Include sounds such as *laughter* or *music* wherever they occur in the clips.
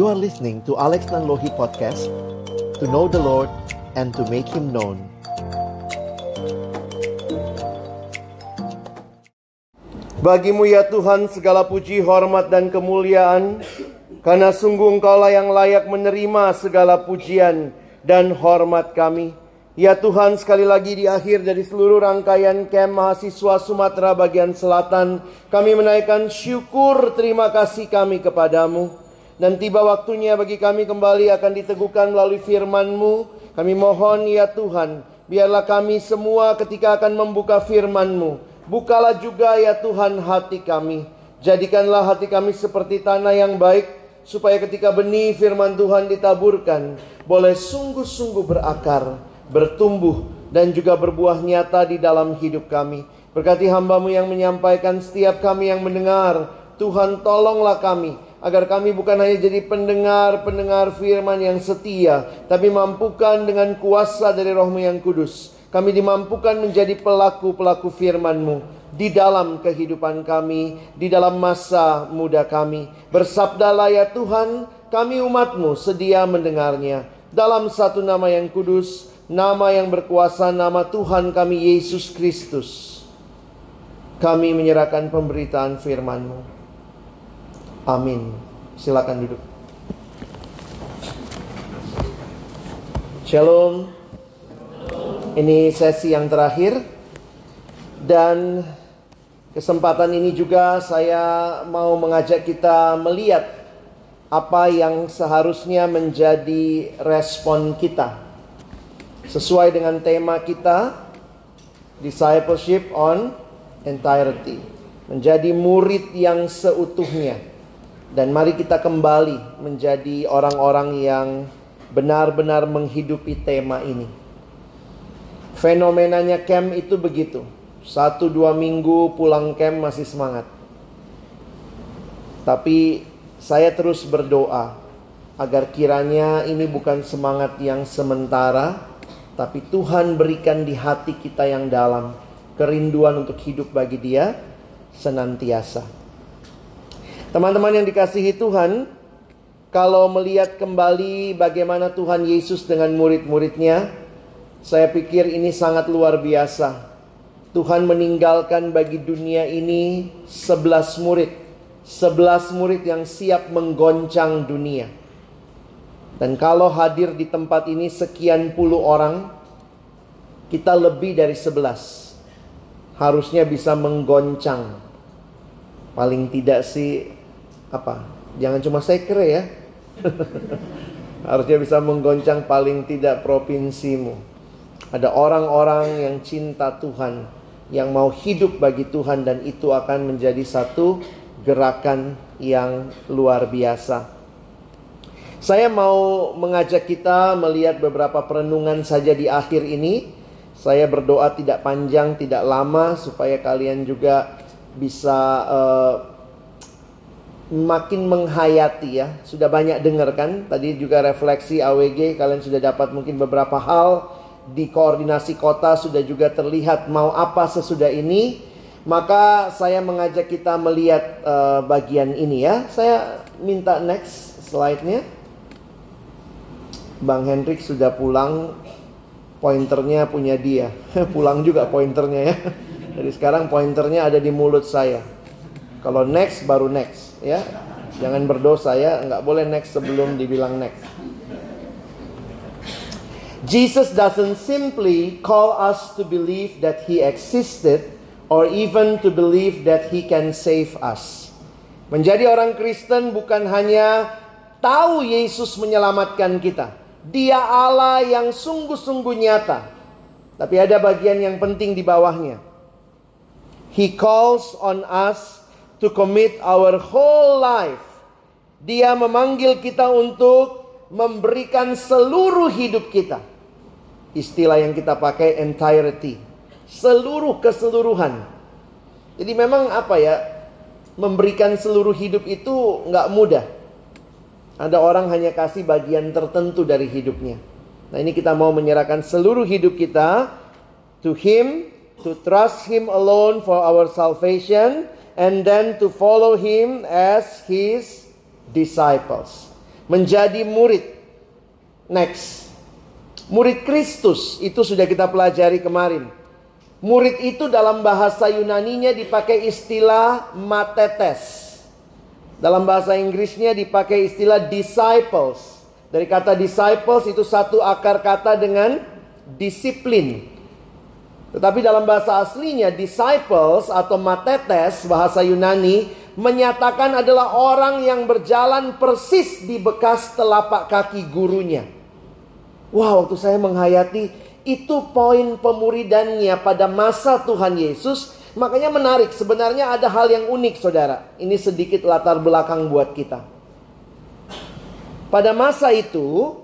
You are listening to Alex Nanlohi Podcast To know the Lord and to make Him known. Bagimu ya Tuhan segala puji, hormat dan kemuliaan. Karena sungguh engkaulah yang layak menerima segala pujian dan hormat kami. Ya Tuhan sekali lagi di akhir dari seluruh rangkaian camp mahasiswa Sumatera bagian selatan Kami menaikkan syukur terima kasih kami kepadamu Dan tiba waktunya bagi kami kembali akan diteguhkan melalui firman-Mu Kami mohon ya Tuhan Biarlah kami semua ketika akan membuka firman-Mu Bukalah juga ya Tuhan hati kami Jadikanlah hati kami seperti tanah yang baik Supaya ketika benih firman Tuhan ditaburkan Boleh sungguh-sungguh berakar bertumbuh dan juga berbuah nyata di dalam hidup kami. Berkati hambamu yang menyampaikan setiap kami yang mendengar. Tuhan tolonglah kami agar kami bukan hanya jadi pendengar-pendengar firman yang setia, tapi mampukan dengan kuasa dari rohmu yang kudus. Kami dimampukan menjadi pelaku-pelaku firman-Mu di dalam kehidupan kami, di dalam masa muda kami. Bersabdalah ya Tuhan, kami umat-Mu sedia mendengarnya. Dalam satu nama yang kudus, nama yang berkuasa, nama Tuhan kami Yesus Kristus. Kami menyerahkan pemberitaan firman-Mu. Amin. Silakan duduk. Shalom. Ini sesi yang terakhir dan kesempatan ini juga saya mau mengajak kita melihat apa yang seharusnya menjadi respon kita sesuai dengan tema kita discipleship on entirety menjadi murid yang seutuhnya dan mari kita kembali menjadi orang-orang yang benar-benar menghidupi tema ini. Fenomenanya camp itu begitu. Satu dua minggu pulang camp masih semangat. Tapi saya terus berdoa agar kiranya ini bukan semangat yang sementara tapi Tuhan berikan di hati kita yang dalam kerinduan untuk hidup bagi Dia senantiasa. Teman-teman yang dikasihi Tuhan, kalau melihat kembali bagaimana Tuhan Yesus dengan murid-muridnya, saya pikir ini sangat luar biasa. Tuhan meninggalkan bagi dunia ini sebelas murid. sebelas murid yang siap menggoncang dunia. Dan kalau hadir di tempat ini sekian puluh orang, kita lebih dari sebelas. Harusnya bisa menggoncang. Paling tidak sih, apa? Jangan cuma sekre ya. *laughs* Harusnya bisa menggoncang paling tidak provinsimu. Ada orang-orang yang cinta Tuhan, yang mau hidup bagi Tuhan dan itu akan menjadi satu gerakan yang luar biasa. Saya mau mengajak kita melihat beberapa perenungan saja di akhir ini. Saya berdoa tidak panjang, tidak lama supaya kalian juga bisa uh, makin menghayati ya. Sudah banyak dengar kan? Tadi juga refleksi AWG kalian sudah dapat mungkin beberapa hal di koordinasi kota sudah juga terlihat mau apa sesudah ini. Maka saya mengajak kita melihat uh, bagian ini ya. Saya minta next slide-nya. Bang Hendrik sudah pulang pointernya punya dia *laughs* pulang juga pointernya ya jadi sekarang pointernya ada di mulut saya kalau next baru next ya jangan berdosa ya nggak boleh next sebelum dibilang next Jesus doesn't simply call us to believe that he existed or even to believe that he can save us. Menjadi orang Kristen bukan hanya tahu Yesus menyelamatkan kita, dia Allah yang sungguh-sungguh nyata. Tapi ada bagian yang penting di bawahnya. He calls on us to commit our whole life. Dia memanggil kita untuk memberikan seluruh hidup kita. Istilah yang kita pakai entirety. Seluruh keseluruhan. Jadi memang apa ya? Memberikan seluruh hidup itu nggak mudah. Ada orang hanya kasih bagian tertentu dari hidupnya. Nah, ini kita mau menyerahkan seluruh hidup kita to him, to trust him alone for our salvation and then to follow him as his disciples. menjadi murid. Next. Murid Kristus itu sudah kita pelajari kemarin. Murid itu dalam bahasa Yunaninya dipakai istilah matetes. Dalam bahasa Inggrisnya dipakai istilah disciples. Dari kata disciples itu satu akar kata dengan disiplin. Tetapi dalam bahasa aslinya disciples atau matetes bahasa Yunani menyatakan adalah orang yang berjalan persis di bekas telapak kaki gurunya. Wah, waktu saya menghayati itu poin pemuridannya pada masa Tuhan Yesus Makanya menarik, sebenarnya ada hal yang unik saudara. Ini sedikit latar belakang buat kita. Pada masa itu,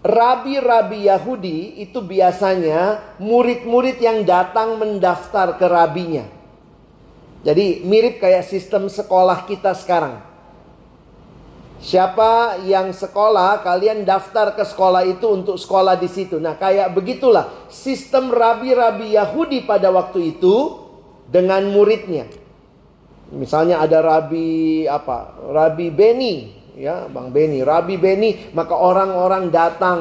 rabi-rabi Yahudi itu biasanya murid-murid yang datang mendaftar ke rabinya. Jadi mirip kayak sistem sekolah kita sekarang. Siapa yang sekolah, kalian daftar ke sekolah itu untuk sekolah di situ. Nah, kayak begitulah sistem rabi-rabi Yahudi pada waktu itu dengan muridnya. Misalnya ada Rabi apa? Rabi Beni, ya, Bang Beni, Rabi Beni, maka orang-orang datang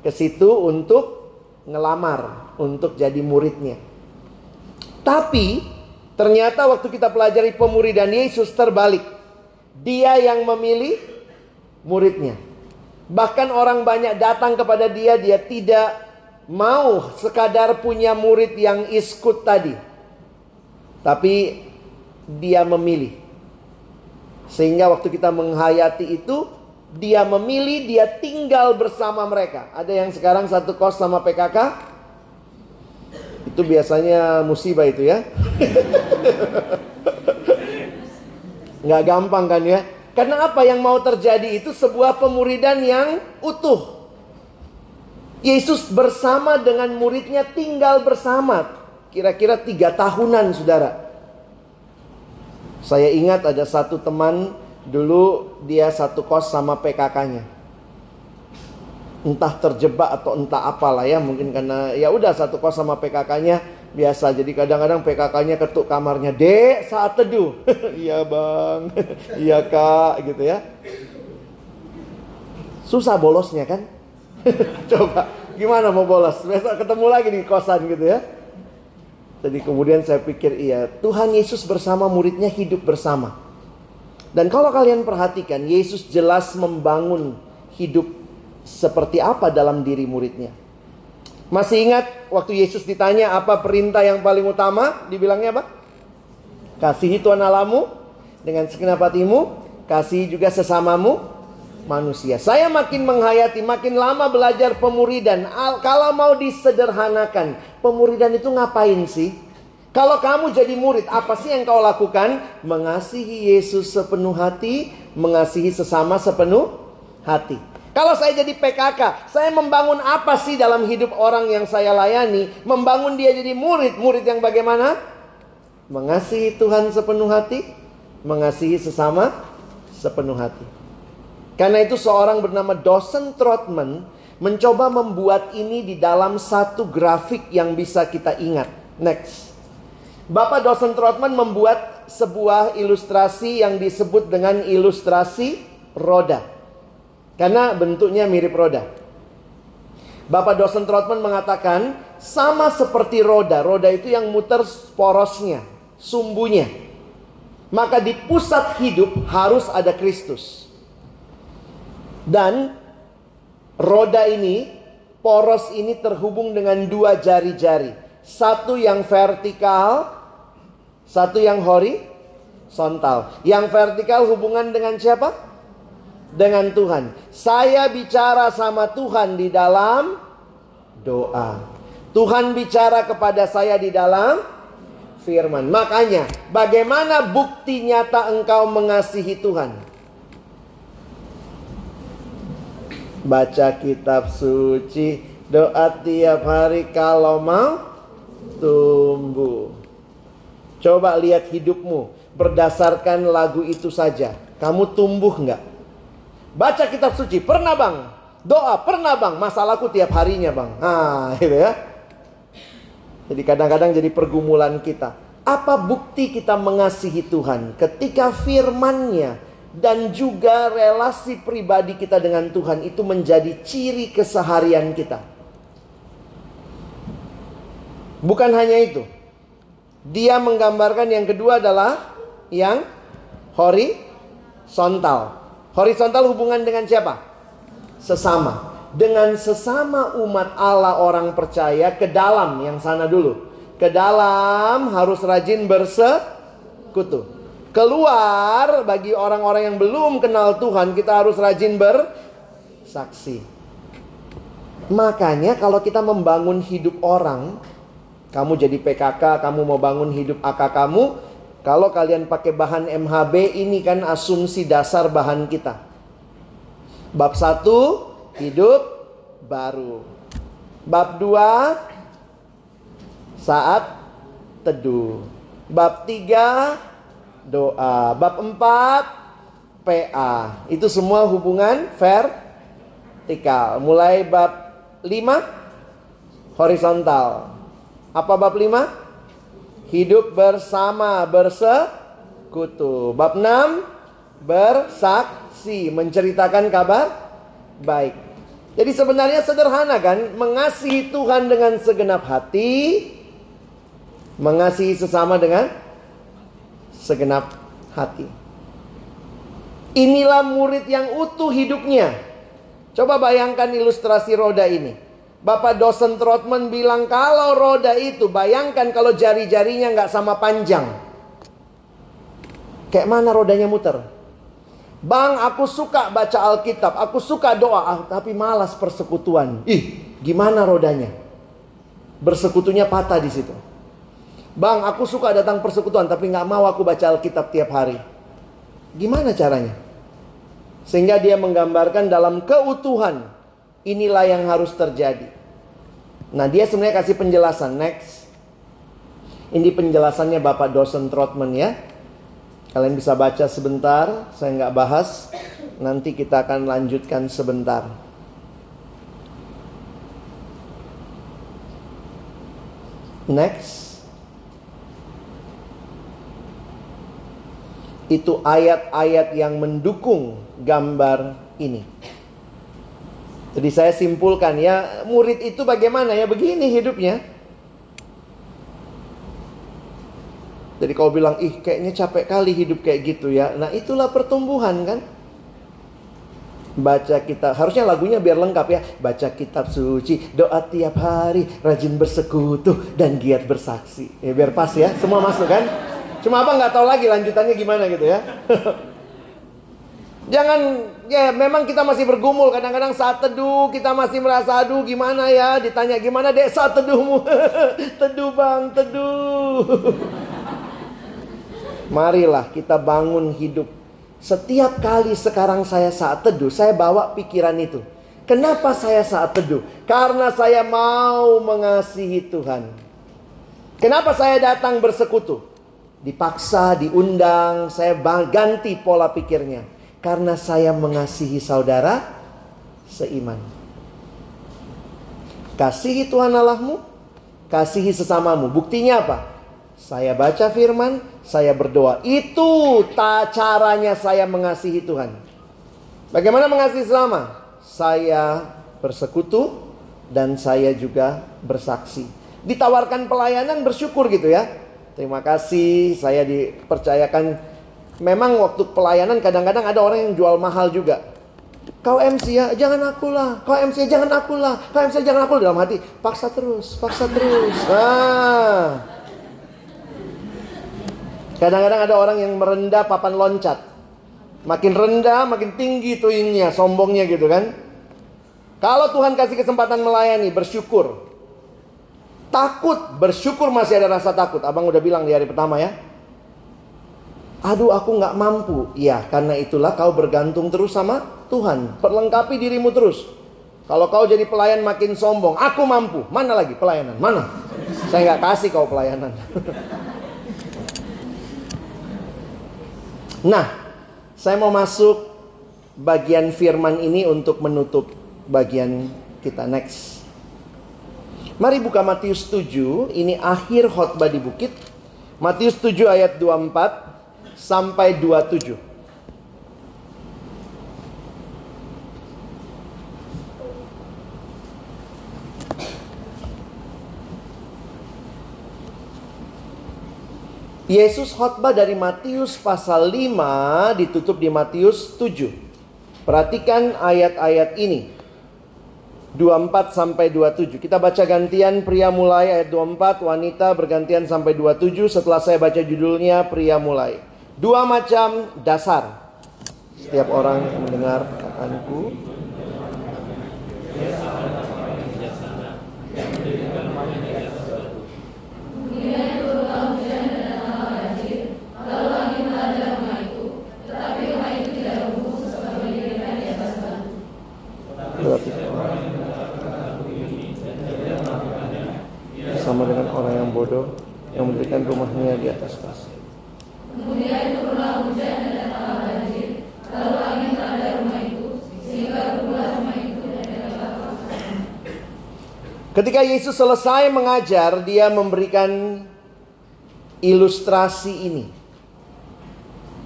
ke situ untuk ngelamar, untuk jadi muridnya. Tapi ternyata waktu kita pelajari pemuridan Yesus terbalik. Dia yang memilih muridnya. Bahkan orang banyak datang kepada dia, dia tidak mau sekadar punya murid yang iskut tadi. Tapi dia memilih. Sehingga waktu kita menghayati itu, dia memilih, dia tinggal bersama mereka. Ada yang sekarang satu kos sama PKK? Itu biasanya musibah itu ya. *laughs* Nggak gampang kan ya. Karena apa yang mau terjadi itu sebuah pemuridan yang utuh. Yesus bersama dengan muridnya tinggal bersama. Kira-kira tiga tahunan saudara. Saya ingat ada satu teman dulu dia satu kos sama PKK-nya. Entah terjebak atau entah apalah ya, mungkin karena ya udah satu kos sama PKK-nya biasa. Jadi kadang-kadang PKK-nya ketuk kamarnya, "Dek, saat teduh." *laughs* Iya, Bang. *laughs* Iya, Kak, gitu ya. Susah bolosnya kan? *laughs* Coba gimana mau bolos? Besok ketemu lagi di kosan gitu ya. Jadi kemudian saya pikir iya, Tuhan Yesus bersama muridnya hidup bersama. Dan kalau kalian perhatikan, Yesus jelas membangun hidup seperti apa dalam diri muridnya. Masih ingat waktu Yesus ditanya apa perintah yang paling utama? Dibilangnya apa? Kasihi Tuhan Alamu dengan segenap hatimu, kasih juga sesamamu manusia. Saya makin menghayati, makin lama belajar pemuridan. Kalau mau disederhanakan, pemuridan itu ngapain sih? Kalau kamu jadi murid, apa sih yang kau lakukan? Mengasihi Yesus sepenuh hati, mengasihi sesama sepenuh hati. Kalau saya jadi PKK, saya membangun apa sih dalam hidup orang yang saya layani? Membangun dia jadi murid. Murid yang bagaimana? Mengasihi Tuhan sepenuh hati, mengasihi sesama sepenuh hati. Karena itu seorang bernama Dosen Trotman mencoba membuat ini di dalam satu grafik yang bisa kita ingat. Next. Bapak Dosen Trotman membuat sebuah ilustrasi yang disebut dengan ilustrasi roda. Karena bentuknya mirip roda. Bapak Dosen Trotman mengatakan sama seperti roda. Roda itu yang muter porosnya, sumbunya. Maka di pusat hidup harus ada Kristus. Dan roda ini, poros ini terhubung dengan dua jari-jari. Satu yang vertikal, satu yang horizontal. Yang vertikal hubungan dengan siapa? Dengan Tuhan. Saya bicara sama Tuhan di dalam doa. Tuhan bicara kepada saya di dalam firman. Makanya, bagaimana bukti nyata engkau mengasihi Tuhan? Baca kitab suci, doa tiap hari kalau mau tumbuh. Coba lihat hidupmu berdasarkan lagu itu saja. Kamu tumbuh nggak? Baca kitab suci, pernah bang? Doa, pernah bang? Masalahku tiap harinya bang. Nah, gitu ya. Jadi kadang-kadang jadi pergumulan kita. Apa bukti kita mengasihi Tuhan? Ketika firmannya dan juga relasi pribadi kita dengan Tuhan itu menjadi ciri keseharian kita. Bukan hanya itu. Dia menggambarkan yang kedua adalah yang horizontal. Horizontal hubungan dengan siapa? Sesama. Dengan sesama umat Allah orang percaya ke dalam yang sana dulu. Ke dalam harus rajin bersekutu. Keluar bagi orang-orang yang belum kenal Tuhan, kita harus rajin bersaksi. Makanya kalau kita membangun hidup orang, kamu jadi PKK, kamu mau bangun hidup AK kamu, kalau kalian pakai bahan MHB ini kan asumsi dasar bahan kita. Bab 1 hidup baru. Bab 2 saat teduh. Bab 3 doa. Bab 4 PA. Itu semua hubungan vertikal. Mulai bab 5 horizontal. Apa bab 5? Hidup bersama, bersekutu. Bab 6 bersaksi, menceritakan kabar baik. Jadi sebenarnya sederhana kan, mengasihi Tuhan dengan segenap hati, mengasihi sesama dengan segenap hati. Inilah murid yang utuh hidupnya. Coba bayangkan ilustrasi roda ini. Bapak dosen Trotman bilang kalau roda itu bayangkan kalau jari-jarinya nggak sama panjang. Kayak mana rodanya muter? Bang, aku suka baca Alkitab, aku suka doa, ah, tapi malas persekutuan. Ih, gimana rodanya? Bersekutunya patah di situ. Bang, aku suka datang persekutuan tapi nggak mau aku baca Alkitab tiap hari. Gimana caranya? Sehingga dia menggambarkan dalam keutuhan inilah yang harus terjadi. Nah, dia sebenarnya kasih penjelasan. Next. Ini penjelasannya Bapak dosen Trotman ya. Kalian bisa baca sebentar, saya nggak bahas. Nanti kita akan lanjutkan sebentar. Next. Itu ayat-ayat yang mendukung gambar ini. Jadi saya simpulkan ya, murid itu bagaimana ya? Begini hidupnya. Jadi kau bilang, ih kayaknya capek kali hidup kayak gitu ya. Nah itulah pertumbuhan kan. Baca kitab, harusnya lagunya biar lengkap ya. Baca kitab suci, doa tiap hari, rajin bersekutu, dan giat bersaksi. Ya biar pas ya, semua masuk kan. Cuma apa nggak tahu lagi lanjutannya gimana gitu ya. *laughs* Jangan ya memang kita masih bergumul. Kadang-kadang saat teduh kita masih merasa aduh gimana ya? Ditanya gimana dek? Saat teduhmu. *laughs* Teduh bang teduh. *laughs* Marilah kita bangun hidup. Setiap kali sekarang saya saat teduh Saya bawa pikiran itu. Kenapa saya saat teduh? Karena saya mau mengasihi Tuhan. Kenapa saya datang bersekutu? Dipaksa, diundang, saya ganti pola pikirnya. Karena saya mengasihi saudara seiman. Kasihi Tuhan Allahmu, kasihi sesamamu. Buktinya apa? Saya baca firman, saya berdoa. Itu tak caranya saya mengasihi Tuhan. Bagaimana mengasihi sesama? Saya bersekutu dan saya juga bersaksi. Ditawarkan pelayanan bersyukur gitu ya. Terima kasih, saya dipercayakan. Memang waktu pelayanan kadang-kadang ada orang yang jual mahal juga. Kau MC ya, jangan aku lah. Kau MC ya, jangan aku lah. Kau MC ya, jangan aku dalam hati. Paksa terus, paksa terus. Ah. Kadang-kadang ada orang yang merendah papan loncat. Makin rendah, makin tinggi tuingnya, sombongnya gitu kan. Kalau Tuhan kasih kesempatan melayani, bersyukur. Takut, bersyukur masih ada rasa takut. Abang udah bilang di hari pertama ya. Aduh aku nggak mampu. Iya karena itulah kau bergantung terus sama Tuhan. Perlengkapi dirimu terus. Kalau kau jadi pelayan makin sombong. Aku mampu. Mana lagi pelayanan? Mana? Saya nggak kasih kau pelayanan. *laughs* nah, saya mau masuk bagian firman ini untuk menutup bagian kita next. Mari buka Matius 7, ini akhir khotbah di bukit. Matius 7 ayat 24 sampai 27. Yesus khotbah dari Matius pasal 5 ditutup di Matius 7. Perhatikan ayat-ayat ini. 24 sampai 27. Kita baca gantian pria mulai ayat 24, wanita bergantian sampai 27. Setelah saya baca judulnya pria mulai. Dua macam dasar. Setiap orang mendengar kataanku Berarti sama dengan orang yang bodoh yang memberikan rumahnya di atas pasir. Ketika Yesus selesai mengajar, dia memberikan ilustrasi ini.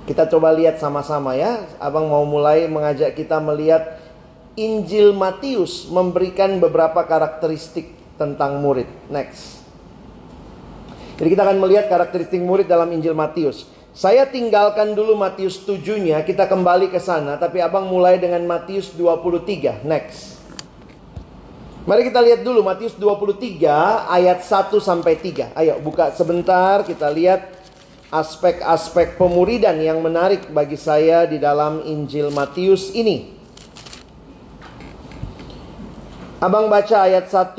Kita coba lihat sama-sama ya. Abang mau mulai mengajak kita melihat Injil Matius memberikan beberapa karakteristik tentang murid. Next. Jadi kita akan melihat karakteristik murid dalam Injil Matius. Saya tinggalkan dulu Matius 7-nya, kita kembali ke sana, tapi Abang mulai dengan Matius 23. Next. Mari kita lihat dulu Matius 23 ayat 1 sampai 3. Ayo buka sebentar kita lihat aspek-aspek pemuridan yang menarik bagi saya di dalam Injil Matius ini. Abang baca ayat 1,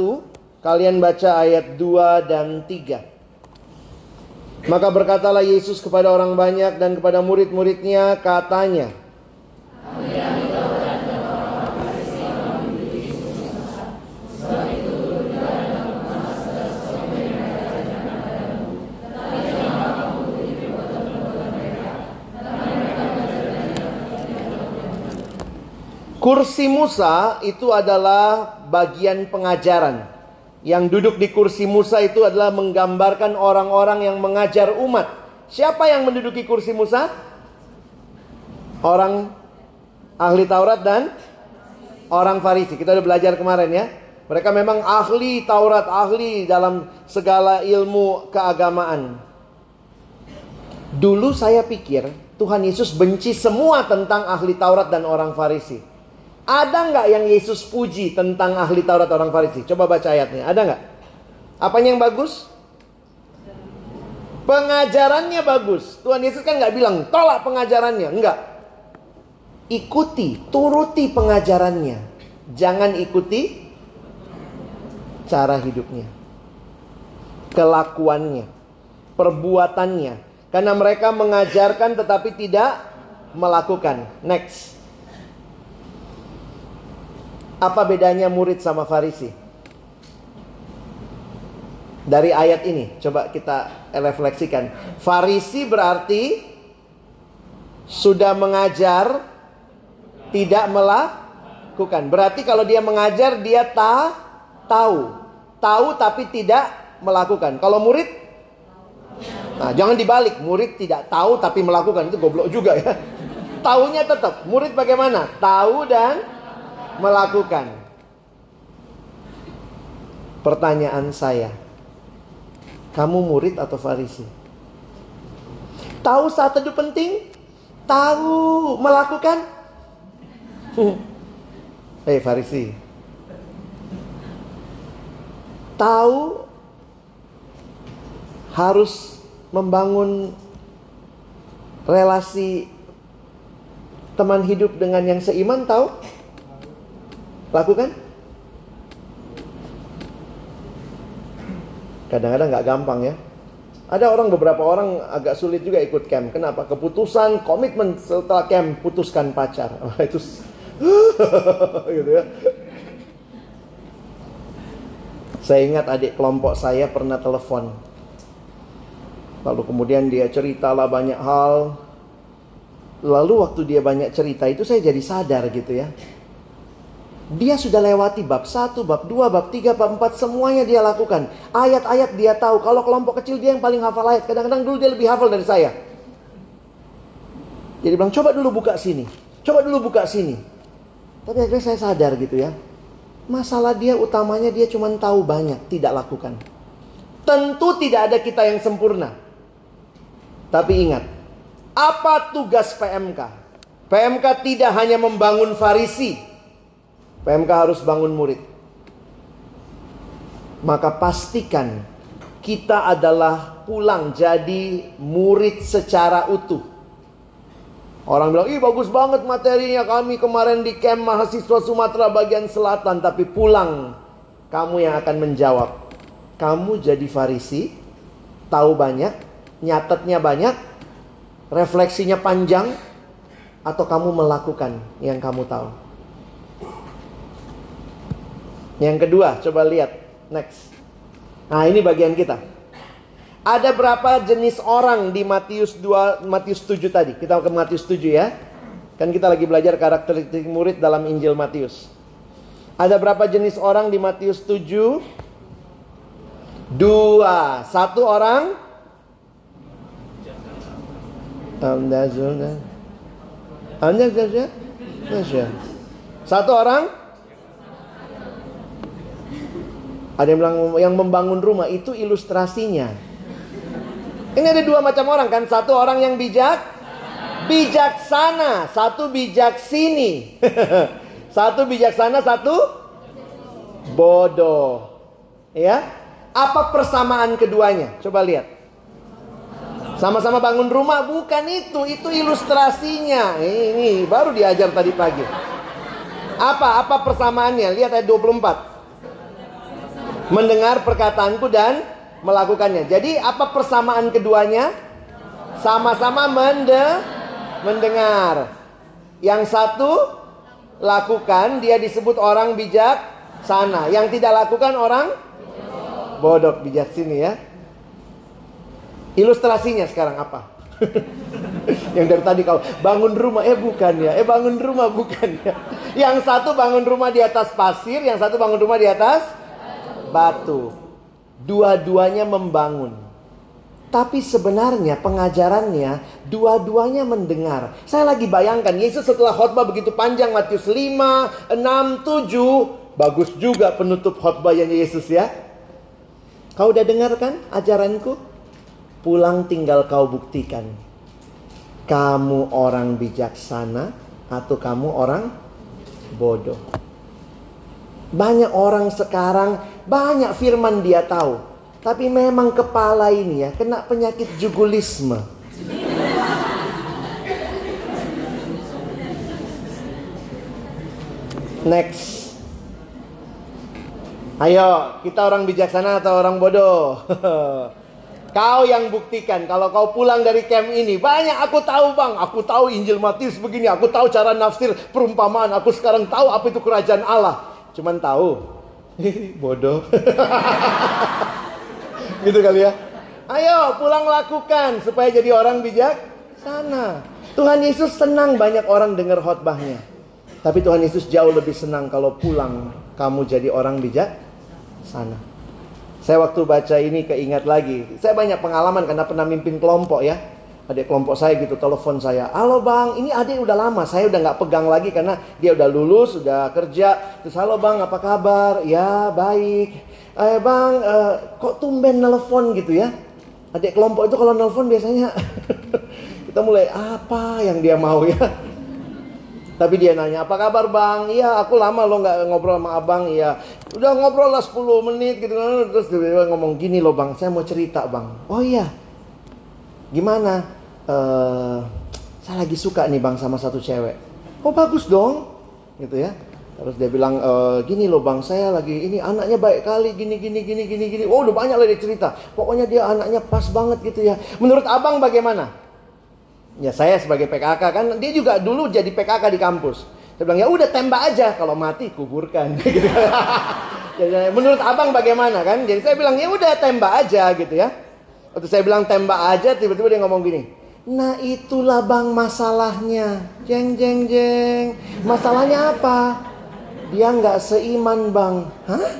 kalian baca ayat 2 dan 3. Maka berkatalah Yesus kepada orang banyak dan kepada murid-muridnya katanya. Kursi Musa itu adalah bagian pengajaran. Yang duduk di kursi Musa itu adalah menggambarkan orang-orang yang mengajar umat. Siapa yang menduduki kursi Musa? Orang ahli Taurat dan orang Farisi. Kita udah belajar kemarin ya. Mereka memang ahli Taurat, ahli dalam segala ilmu keagamaan. Dulu saya pikir Tuhan Yesus benci semua tentang ahli Taurat dan orang Farisi. Ada nggak yang Yesus puji tentang ahli Taurat orang Farisi? Coba baca ayatnya. Ada nggak? Apanya yang bagus? Pengajarannya bagus. Tuhan Yesus kan nggak bilang tolak pengajarannya. Enggak. Ikuti, turuti pengajarannya. Jangan ikuti cara hidupnya. Kelakuannya. Perbuatannya. Karena mereka mengajarkan tetapi tidak melakukan. Next. Apa bedanya murid sama Farisi? Dari ayat ini, coba kita refleksikan. Farisi berarti sudah mengajar, tidak melakukan. Berarti kalau dia mengajar, dia ta, tahu. Tahu tapi tidak melakukan. Kalau murid, nah jangan dibalik. Murid tidak tahu tapi melakukan. Itu goblok juga ya. Tahunya tetap. Murid bagaimana? Tahu dan melakukan. Pertanyaan saya, kamu murid atau farisi? Tahu saat teduh penting? Tahu melakukan? Hei *laughs* farisi. Tahu harus membangun relasi teman hidup dengan yang seiman tahu? Lakukan? Kadang-kadang nggak gampang ya. Ada orang beberapa orang agak sulit juga ikut camp. Kenapa? Keputusan komitmen setelah camp putuskan pacar. *laughs* Oh, itu *laughs* gitu ya. Saya ingat adik kelompok saya pernah telepon. Lalu kemudian dia ceritalah banyak hal. Lalu waktu dia banyak cerita itu saya jadi sadar gitu ya. Dia sudah lewati bab 1, bab 2, bab 3, bab 4 semuanya dia lakukan. Ayat-ayat dia tahu. Kalau kelompok kecil dia yang paling hafal ayat. Kadang-kadang dulu dia lebih hafal dari saya. Jadi bilang coba dulu buka sini. Coba dulu buka sini. Tapi akhirnya saya sadar gitu ya. Masalah dia utamanya dia cuma tahu banyak, tidak lakukan. Tentu tidak ada kita yang sempurna. Tapi ingat, apa tugas PMK? PMK tidak hanya membangun farisi. PMK harus bangun murid. Maka pastikan kita adalah pulang jadi murid secara utuh. Orang bilang, ih bagus banget materinya kami kemarin di camp mahasiswa Sumatera bagian selatan. Tapi pulang, kamu yang akan menjawab. Kamu jadi farisi, tahu banyak, nyatetnya banyak, refleksinya panjang, atau kamu melakukan yang kamu tahu. Yang kedua, coba lihat next. Nah, ini bagian kita. Ada berapa jenis orang di Matius 2 Matius 7 tadi? Kita ke Matius 7 ya. Kan kita lagi belajar karakteristik murid dalam Injil Matius. Ada berapa jenis orang di Matius 7? Dua. Satu orang satu orang Ada yang bilang yang membangun rumah itu ilustrasinya. Ini ada dua macam orang kan, satu orang yang bijak, bijaksana, satu bijak sini. *laughs* satu bijaksana, satu bodoh. Ya. Apa persamaan keduanya? Coba lihat. Sama-sama bangun rumah bukan itu, itu ilustrasinya. Ini baru diajar tadi pagi. Apa apa persamaannya? Lihat ayat 24. Mendengar perkataanku dan melakukannya. Jadi apa persamaan keduanya? Sama-sama mende mendengar. Yang satu lakukan dia disebut orang bijak sana. Yang tidak lakukan orang bodoh bijak sini ya. Ilustrasinya sekarang apa? *laughs* yang dari tadi kau bangun rumah eh bukan ya eh bangun rumah bukan ya yang satu bangun rumah di atas pasir yang satu bangun rumah di atas batu. Dua-duanya membangun. Tapi sebenarnya pengajarannya dua-duanya mendengar. Saya lagi bayangkan Yesus setelah khotbah begitu panjang Matius 5 6 7 bagus juga penutup khotbah yang Yesus ya. Kau udah dengar kan ajaranku? Pulang tinggal kau buktikan. Kamu orang bijaksana atau kamu orang bodoh. Banyak orang sekarang banyak firman dia tahu. Tapi memang kepala ini ya kena penyakit jugulisme. Next. Ayo, kita orang bijaksana atau orang bodoh? *laughs* Kau yang buktikan kalau kau pulang dari camp ini. Banyak aku tahu bang. Aku tahu Injil Matius begini. Aku tahu cara nafsir perumpamaan. Aku sekarang tahu apa itu kerajaan Allah. Cuman tahu. Bodoh. *laughs* gitu kali ya. Ayo pulang lakukan. Supaya jadi orang bijak. Sana. Tuhan Yesus senang banyak orang dengar khotbahnya. Tapi Tuhan Yesus jauh lebih senang kalau pulang kamu jadi orang bijak sana. Saya waktu baca ini keingat lagi. Saya banyak pengalaman karena pernah mimpin kelompok ya. Adik kelompok saya gitu telepon saya. Halo bang, ini adik udah lama. Saya udah nggak pegang lagi karena dia udah lulus, udah kerja. Terus halo bang, apa kabar? Ya baik. Eh bang, eh, kok tumben nelfon gitu ya? Adik kelompok itu kalau nelfon biasanya *laughs* kita mulai apa yang dia mau ya. Tapi dia nanya, apa kabar bang? Iya, aku lama lo nggak ngobrol sama abang. Iya, udah ngobrol lah 10 menit gitu. Terus dia ngomong gini loh bang, saya mau cerita bang. Oh iya, gimana? Uh, saya lagi suka nih bang sama satu cewek. Oh bagus dong, gitu ya. Terus dia bilang, e, gini loh bang, saya lagi ini anaknya baik kali, gini gini gini gini gini. Oh udah banyak lah dia cerita. Pokoknya dia anaknya pas banget gitu ya. Menurut abang bagaimana? Ya saya sebagai PKK kan dia juga dulu jadi PKK di kampus. Saya bilang ya udah tembak aja kalau mati kuburkan *laughs* gitu. jadi, menurut abang bagaimana kan? Jadi saya bilang ya udah tembak aja gitu ya. Waktu saya bilang tembak aja tiba-tiba dia ngomong gini. Nah itulah bang masalahnya. Jeng jeng jeng. Masalahnya apa? Dia nggak seiman bang. Hah?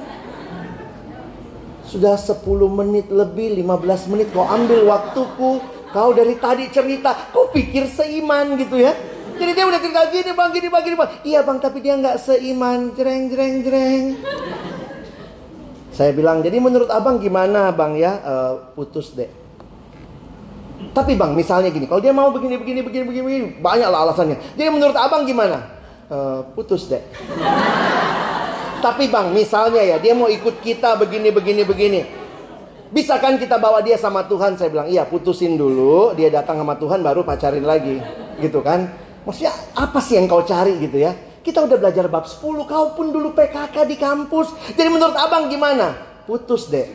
Sudah 10 menit lebih 15 menit kau ambil waktuku Kau dari tadi cerita, kau pikir seiman gitu ya. Jadi dia udah cerita gini bang, gini bang, gini bang. Iya bang, tapi dia nggak seiman. Jreng, jreng, jreng. Saya bilang, jadi menurut abang gimana bang ya? Uh, putus deh. Tapi bang, misalnya gini, kalau dia mau begini, begini, begini, begini, begini banyak lah alasannya. Jadi menurut abang gimana? Uh, putus deh. Tapi bang, misalnya ya, dia mau ikut kita begini, begini, begini. Bisa kan kita bawa dia sama Tuhan? Saya bilang, iya putusin dulu. Dia datang sama Tuhan baru pacarin lagi. Gitu kan. Maksudnya apa sih yang kau cari gitu ya? Kita udah belajar bab 10, kau pun dulu PKK di kampus. Jadi menurut abang gimana? Putus deh.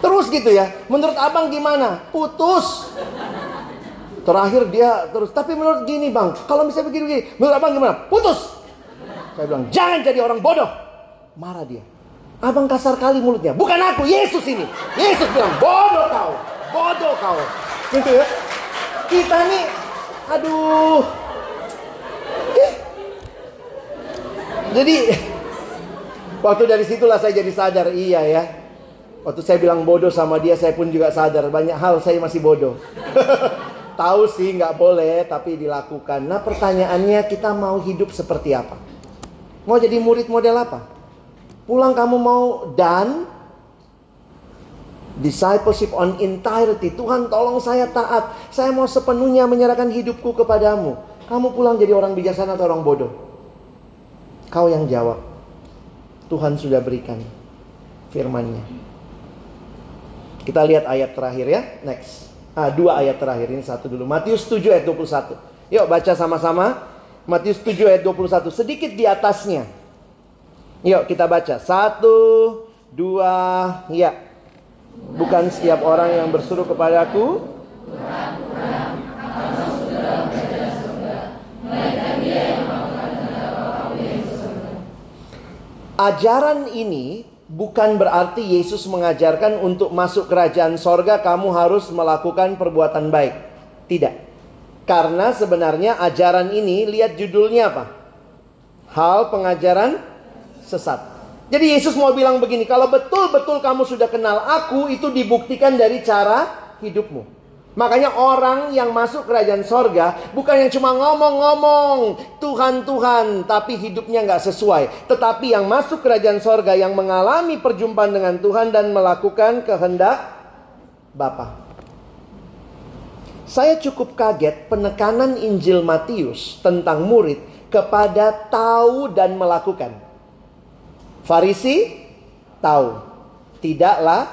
Terus gitu ya. Menurut abang gimana? Putus. Terakhir dia terus. Tapi menurut gini bang. Kalau misalnya begini-begini. Menurut abang gimana? Putus. Saya bilang jangan jadi orang bodoh. Marah dia. Abang kasar kali mulutnya. Bukan aku, Yesus ini. Yesus bilang bodoh kau. Bodoh kau. Gitu ya. Kita nih. Aduh. Jadi. Waktu dari situlah saya jadi sadar. Iya ya Waktu saya bilang bodoh sama dia, saya pun juga sadar banyak hal saya masih bodoh. *laughs* Tahu sih nggak boleh, tapi dilakukan. Nah pertanyaannya kita mau hidup seperti apa? Mau jadi murid model apa? Pulang kamu mau dan discipleship on entirety. Tuhan tolong saya taat. Saya mau sepenuhnya menyerahkan hidupku kepadamu. Kamu pulang jadi orang bijaksana atau orang bodoh? Kau yang jawab. Tuhan sudah berikan firmannya. Kita lihat ayat terakhir ya. Next. Ah, dua ayat terakhir ini satu dulu. Matius 7 ayat 21. Yuk baca sama-sama. Matius 7 ayat 21. Sedikit di atasnya. Yuk kita baca. Satu, dua, ya. Bukan setiap orang yang bersuruh kepadaku. Ajaran ini bukan berarti Yesus mengajarkan untuk masuk kerajaan sorga kamu harus melakukan perbuatan baik. Tidak. Karena sebenarnya ajaran ini, lihat judulnya apa? Hal pengajaran sesat. Jadi Yesus mau bilang begini, kalau betul-betul kamu sudah kenal aku, itu dibuktikan dari cara hidupmu. Makanya orang yang masuk kerajaan sorga bukan yang cuma ngomong-ngomong Tuhan Tuhan tapi hidupnya nggak sesuai. Tetapi yang masuk kerajaan sorga yang mengalami perjumpaan dengan Tuhan dan melakukan kehendak Bapa. Saya cukup kaget penekanan Injil Matius tentang murid kepada tahu dan melakukan. Farisi tahu, tidaklah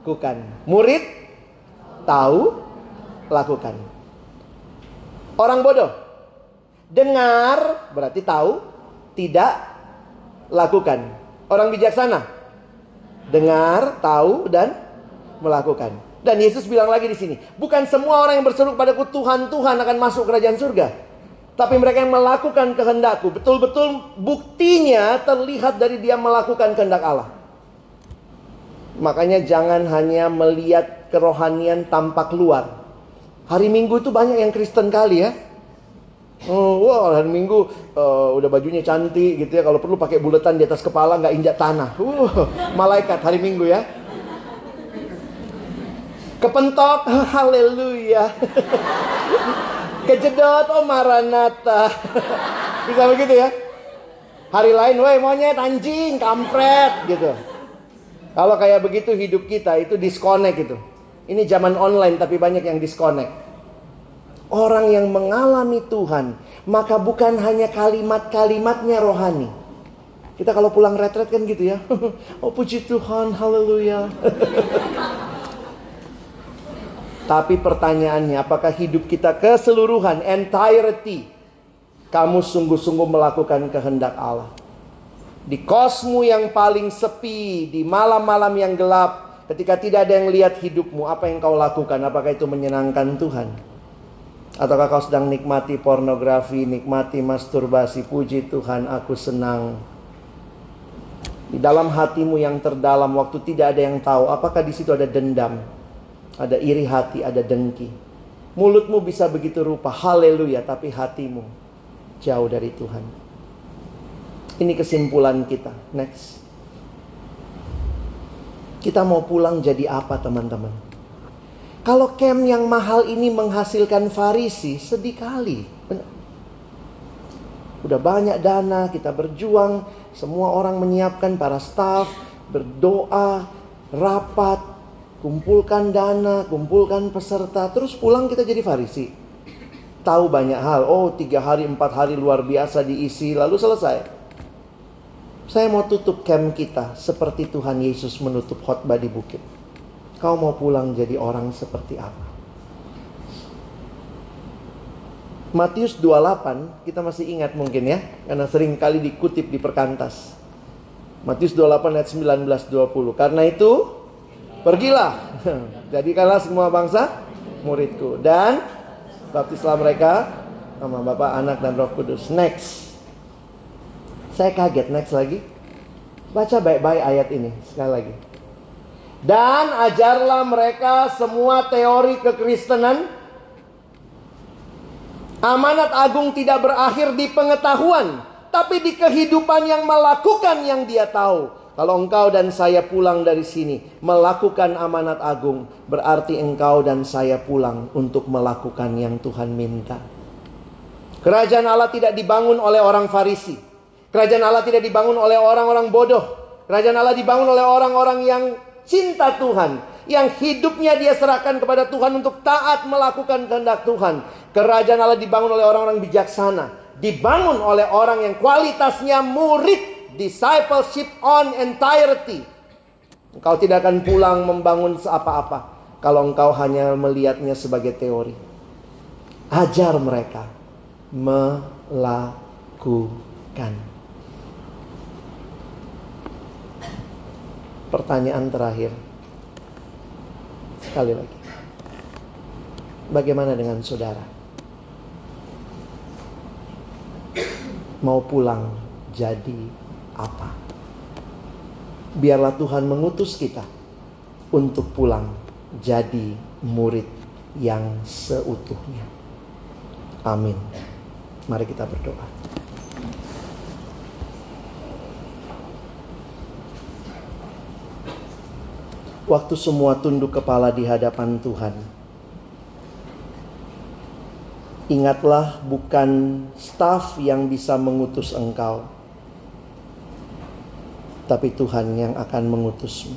lakukan. Murid tahu, lakukan. Orang bodoh dengar berarti tahu, tidak lakukan. Orang bijaksana dengar, tahu dan melakukan. Dan Yesus bilang lagi di sini, bukan semua orang yang berseru padaku Tuhan Tuhan akan masuk kerajaan surga. Tapi mereka yang melakukan kehendakku, betul-betul buktinya terlihat dari dia melakukan kehendak Allah. Makanya jangan hanya melihat kerohanian tampak luar. Hari Minggu itu banyak yang Kristen kali ya. Oh, wah hari Minggu uh, udah bajunya cantik gitu ya. Kalau perlu pakai buletan di atas kepala nggak injak tanah. Uh, malaikat hari Minggu ya. Kepentok, *laughs* haleluya. *laughs* Kejedot, oh maranata. *laughs* Bisa begitu ya. Hari lain, woi monyet, anjing, kampret gitu. Kalau kayak begitu hidup kita itu disconnect gitu. Ini zaman online tapi banyak yang disconnect. Orang yang mengalami Tuhan, maka bukan hanya kalimat-kalimatnya rohani. Kita kalau pulang retret kan gitu ya. *laughs* Oh puji Tuhan, haleluya. *laughs* Tapi pertanyaannya, apakah hidup kita keseluruhan, entirety, kamu sungguh-sungguh melakukan kehendak Allah? Di kosmu yang paling sepi, di malam-malam yang gelap, Ketika tidak ada yang lihat hidupmu, apa yang kau lakukan? Apakah itu menyenangkan Tuhan? Ataukah kau sedang nikmati pornografi, nikmati masturbasi, puji Tuhan, aku senang. Di dalam hatimu yang terdalam, waktu tidak ada yang tahu, apakah di situ ada dendam, ada iri hati, ada dengki. Mulutmu bisa begitu rupa, haleluya, tapi hatimu jauh dari Tuhan. Ini kesimpulan kita. Next. Kita mau pulang jadi apa teman-teman? Kalau camp yang mahal ini menghasilkan farisi, sedih kali. Udah banyak dana, kita berjuang, semua orang menyiapkan para staff, berdoa, rapat, kumpulkan dana, kumpulkan peserta, terus pulang kita jadi farisi. Tahu banyak hal, oh tiga hari, empat hari luar biasa diisi, lalu selesai. Saya mau tutup camp kita seperti Tuhan Yesus menutup khotbah di bukit. Kau mau pulang jadi orang seperti apa? Matius 28 kita masih ingat mungkin ya karena sering kali dikutip di perkantas. Matius 28 ayat 19 20. Karena itu pergilah *laughs* jadikanlah semua bangsa muridku dan baptislah mereka nama Bapa, Anak dan Roh Kudus. Next. Saya kaget next lagi. Baca baik-baik ayat ini sekali lagi. Dan ajarlah mereka semua teori kekristenan Amanat agung tidak berakhir di pengetahuan, tapi di kehidupan yang melakukan yang dia tahu. Kalau engkau dan saya pulang dari sini melakukan amanat agung, berarti engkau dan saya pulang untuk melakukan yang Tuhan minta. Kerajaan Allah tidak dibangun oleh orang Farisi. Kerajaan Allah tidak dibangun oleh orang-orang bodoh. Kerajaan Allah dibangun oleh orang-orang yang cinta Tuhan, yang hidupnya dia serahkan kepada Tuhan untuk taat melakukan kehendak Tuhan. Kerajaan Allah dibangun oleh orang-orang bijaksana. Dibangun oleh orang yang kualitasnya murid. Discipleship on entirety. Engkau tidak akan pulang membangun seapa-apa. Kalau engkau hanya melihatnya sebagai teori. Ajar mereka melakukan. Pertanyaan terakhir. Sekali lagi. Bagaimana dengan saudara? mau pulang jadi apa. Biarlah Tuhan mengutus kita untuk pulang jadi murid yang seutuhnya. Amin. Mari kita berdoa. Waktu semua tunduk kepala di hadapan Tuhan Ingatlah bukan staf yang bisa mengutus engkau. Tapi Tuhan yang akan mengutusmu.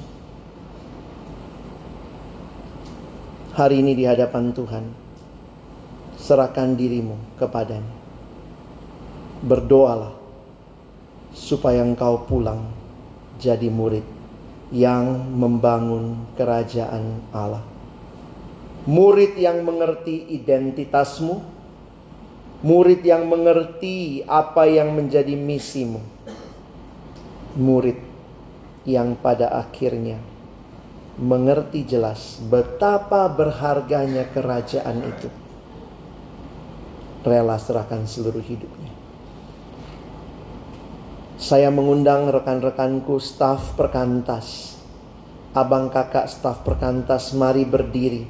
Hari ini di hadapan Tuhan. Serahkan dirimu kepadanya. Berdoalah supaya engkau pulang jadi murid yang membangun kerajaan Allah. Murid yang mengerti identitasmu, Murid yang mengerti apa yang menjadi misimu. Murid yang pada akhirnya mengerti jelas betapa berharganya kerajaan itu. Rela serahkan seluruh hidupnya. Saya mengundang rekan-rekanku staf perkantas. Abang kakak staf perkantas mari berdiri.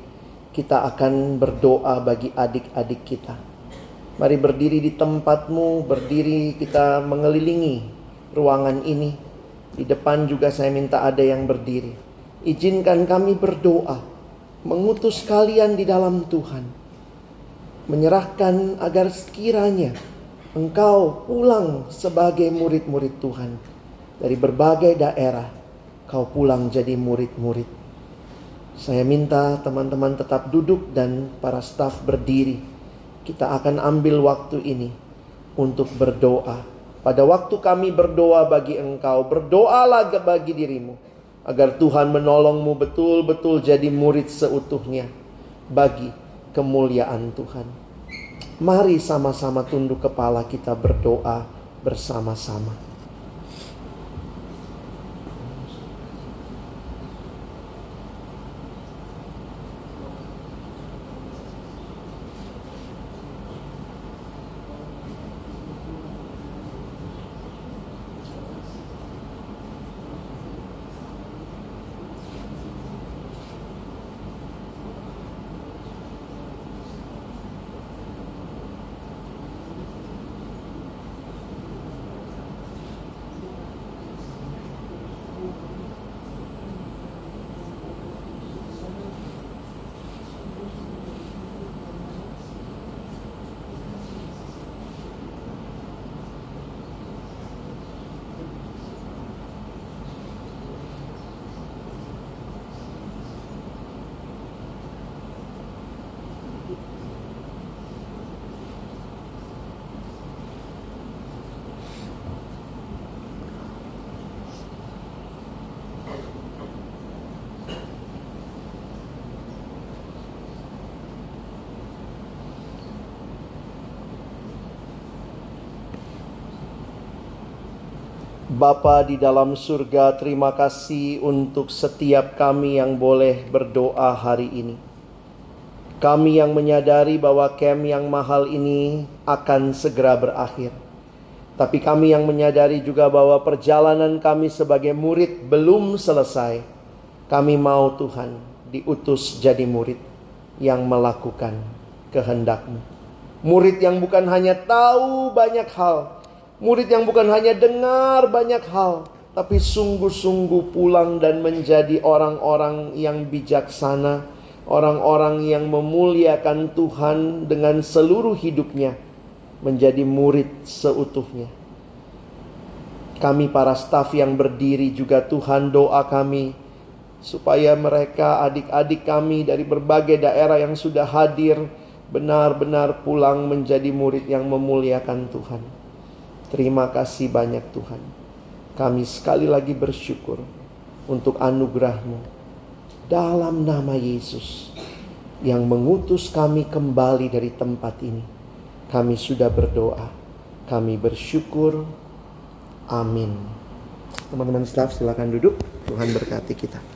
Kita akan berdoa bagi adik-adik kita Mari berdiri di tempatmu, berdiri kita mengelilingi ruangan ini. Di depan juga saya minta ada yang berdiri. Izinkan kami berdoa, mengutus kalian di dalam Tuhan. Menyerahkan agar sekiranya engkau pulang sebagai murid-murid Tuhan. Dari berbagai daerah, kau pulang jadi murid-murid. Saya minta teman-teman tetap duduk dan para staf berdiri kita akan ambil waktu ini untuk berdoa. Pada waktu kami berdoa bagi engkau, berdoalah bagi dirimu. Agar Tuhan menolongmu betul-betul jadi murid seutuhnya bagi kemuliaan Tuhan. Mari sama-sama tunduk kepala kita berdoa bersama-sama. Bapa di dalam surga, terima kasih untuk setiap kami yang boleh berdoa hari ini. Kami yang menyadari bahwa camp yang mahal ini akan segera berakhir. Tapi kami yang menyadari juga bahwa perjalanan kami sebagai murid belum selesai. Kami mau Tuhan diutus jadi murid yang melakukan kehendakmu. Murid yang bukan hanya tahu banyak hal, Murid yang bukan hanya dengar banyak hal, tapi sungguh-sungguh pulang dan menjadi orang-orang yang bijaksana, orang-orang yang memuliakan Tuhan dengan seluruh hidupnya, menjadi murid seutuhnya. Kami para staf yang berdiri juga Tuhan doa kami supaya mereka adik-adik kami dari berbagai daerah yang sudah hadir benar-benar pulang menjadi murid yang memuliakan Tuhan. Terima kasih banyak Tuhan. Kami sekali lagi bersyukur untuk anugerahmu dalam nama Yesus yang mengutus kami kembali dari tempat ini. Kami sudah berdoa. Kami bersyukur. Amin. Teman-teman staff silakan duduk. Tuhan berkati kita.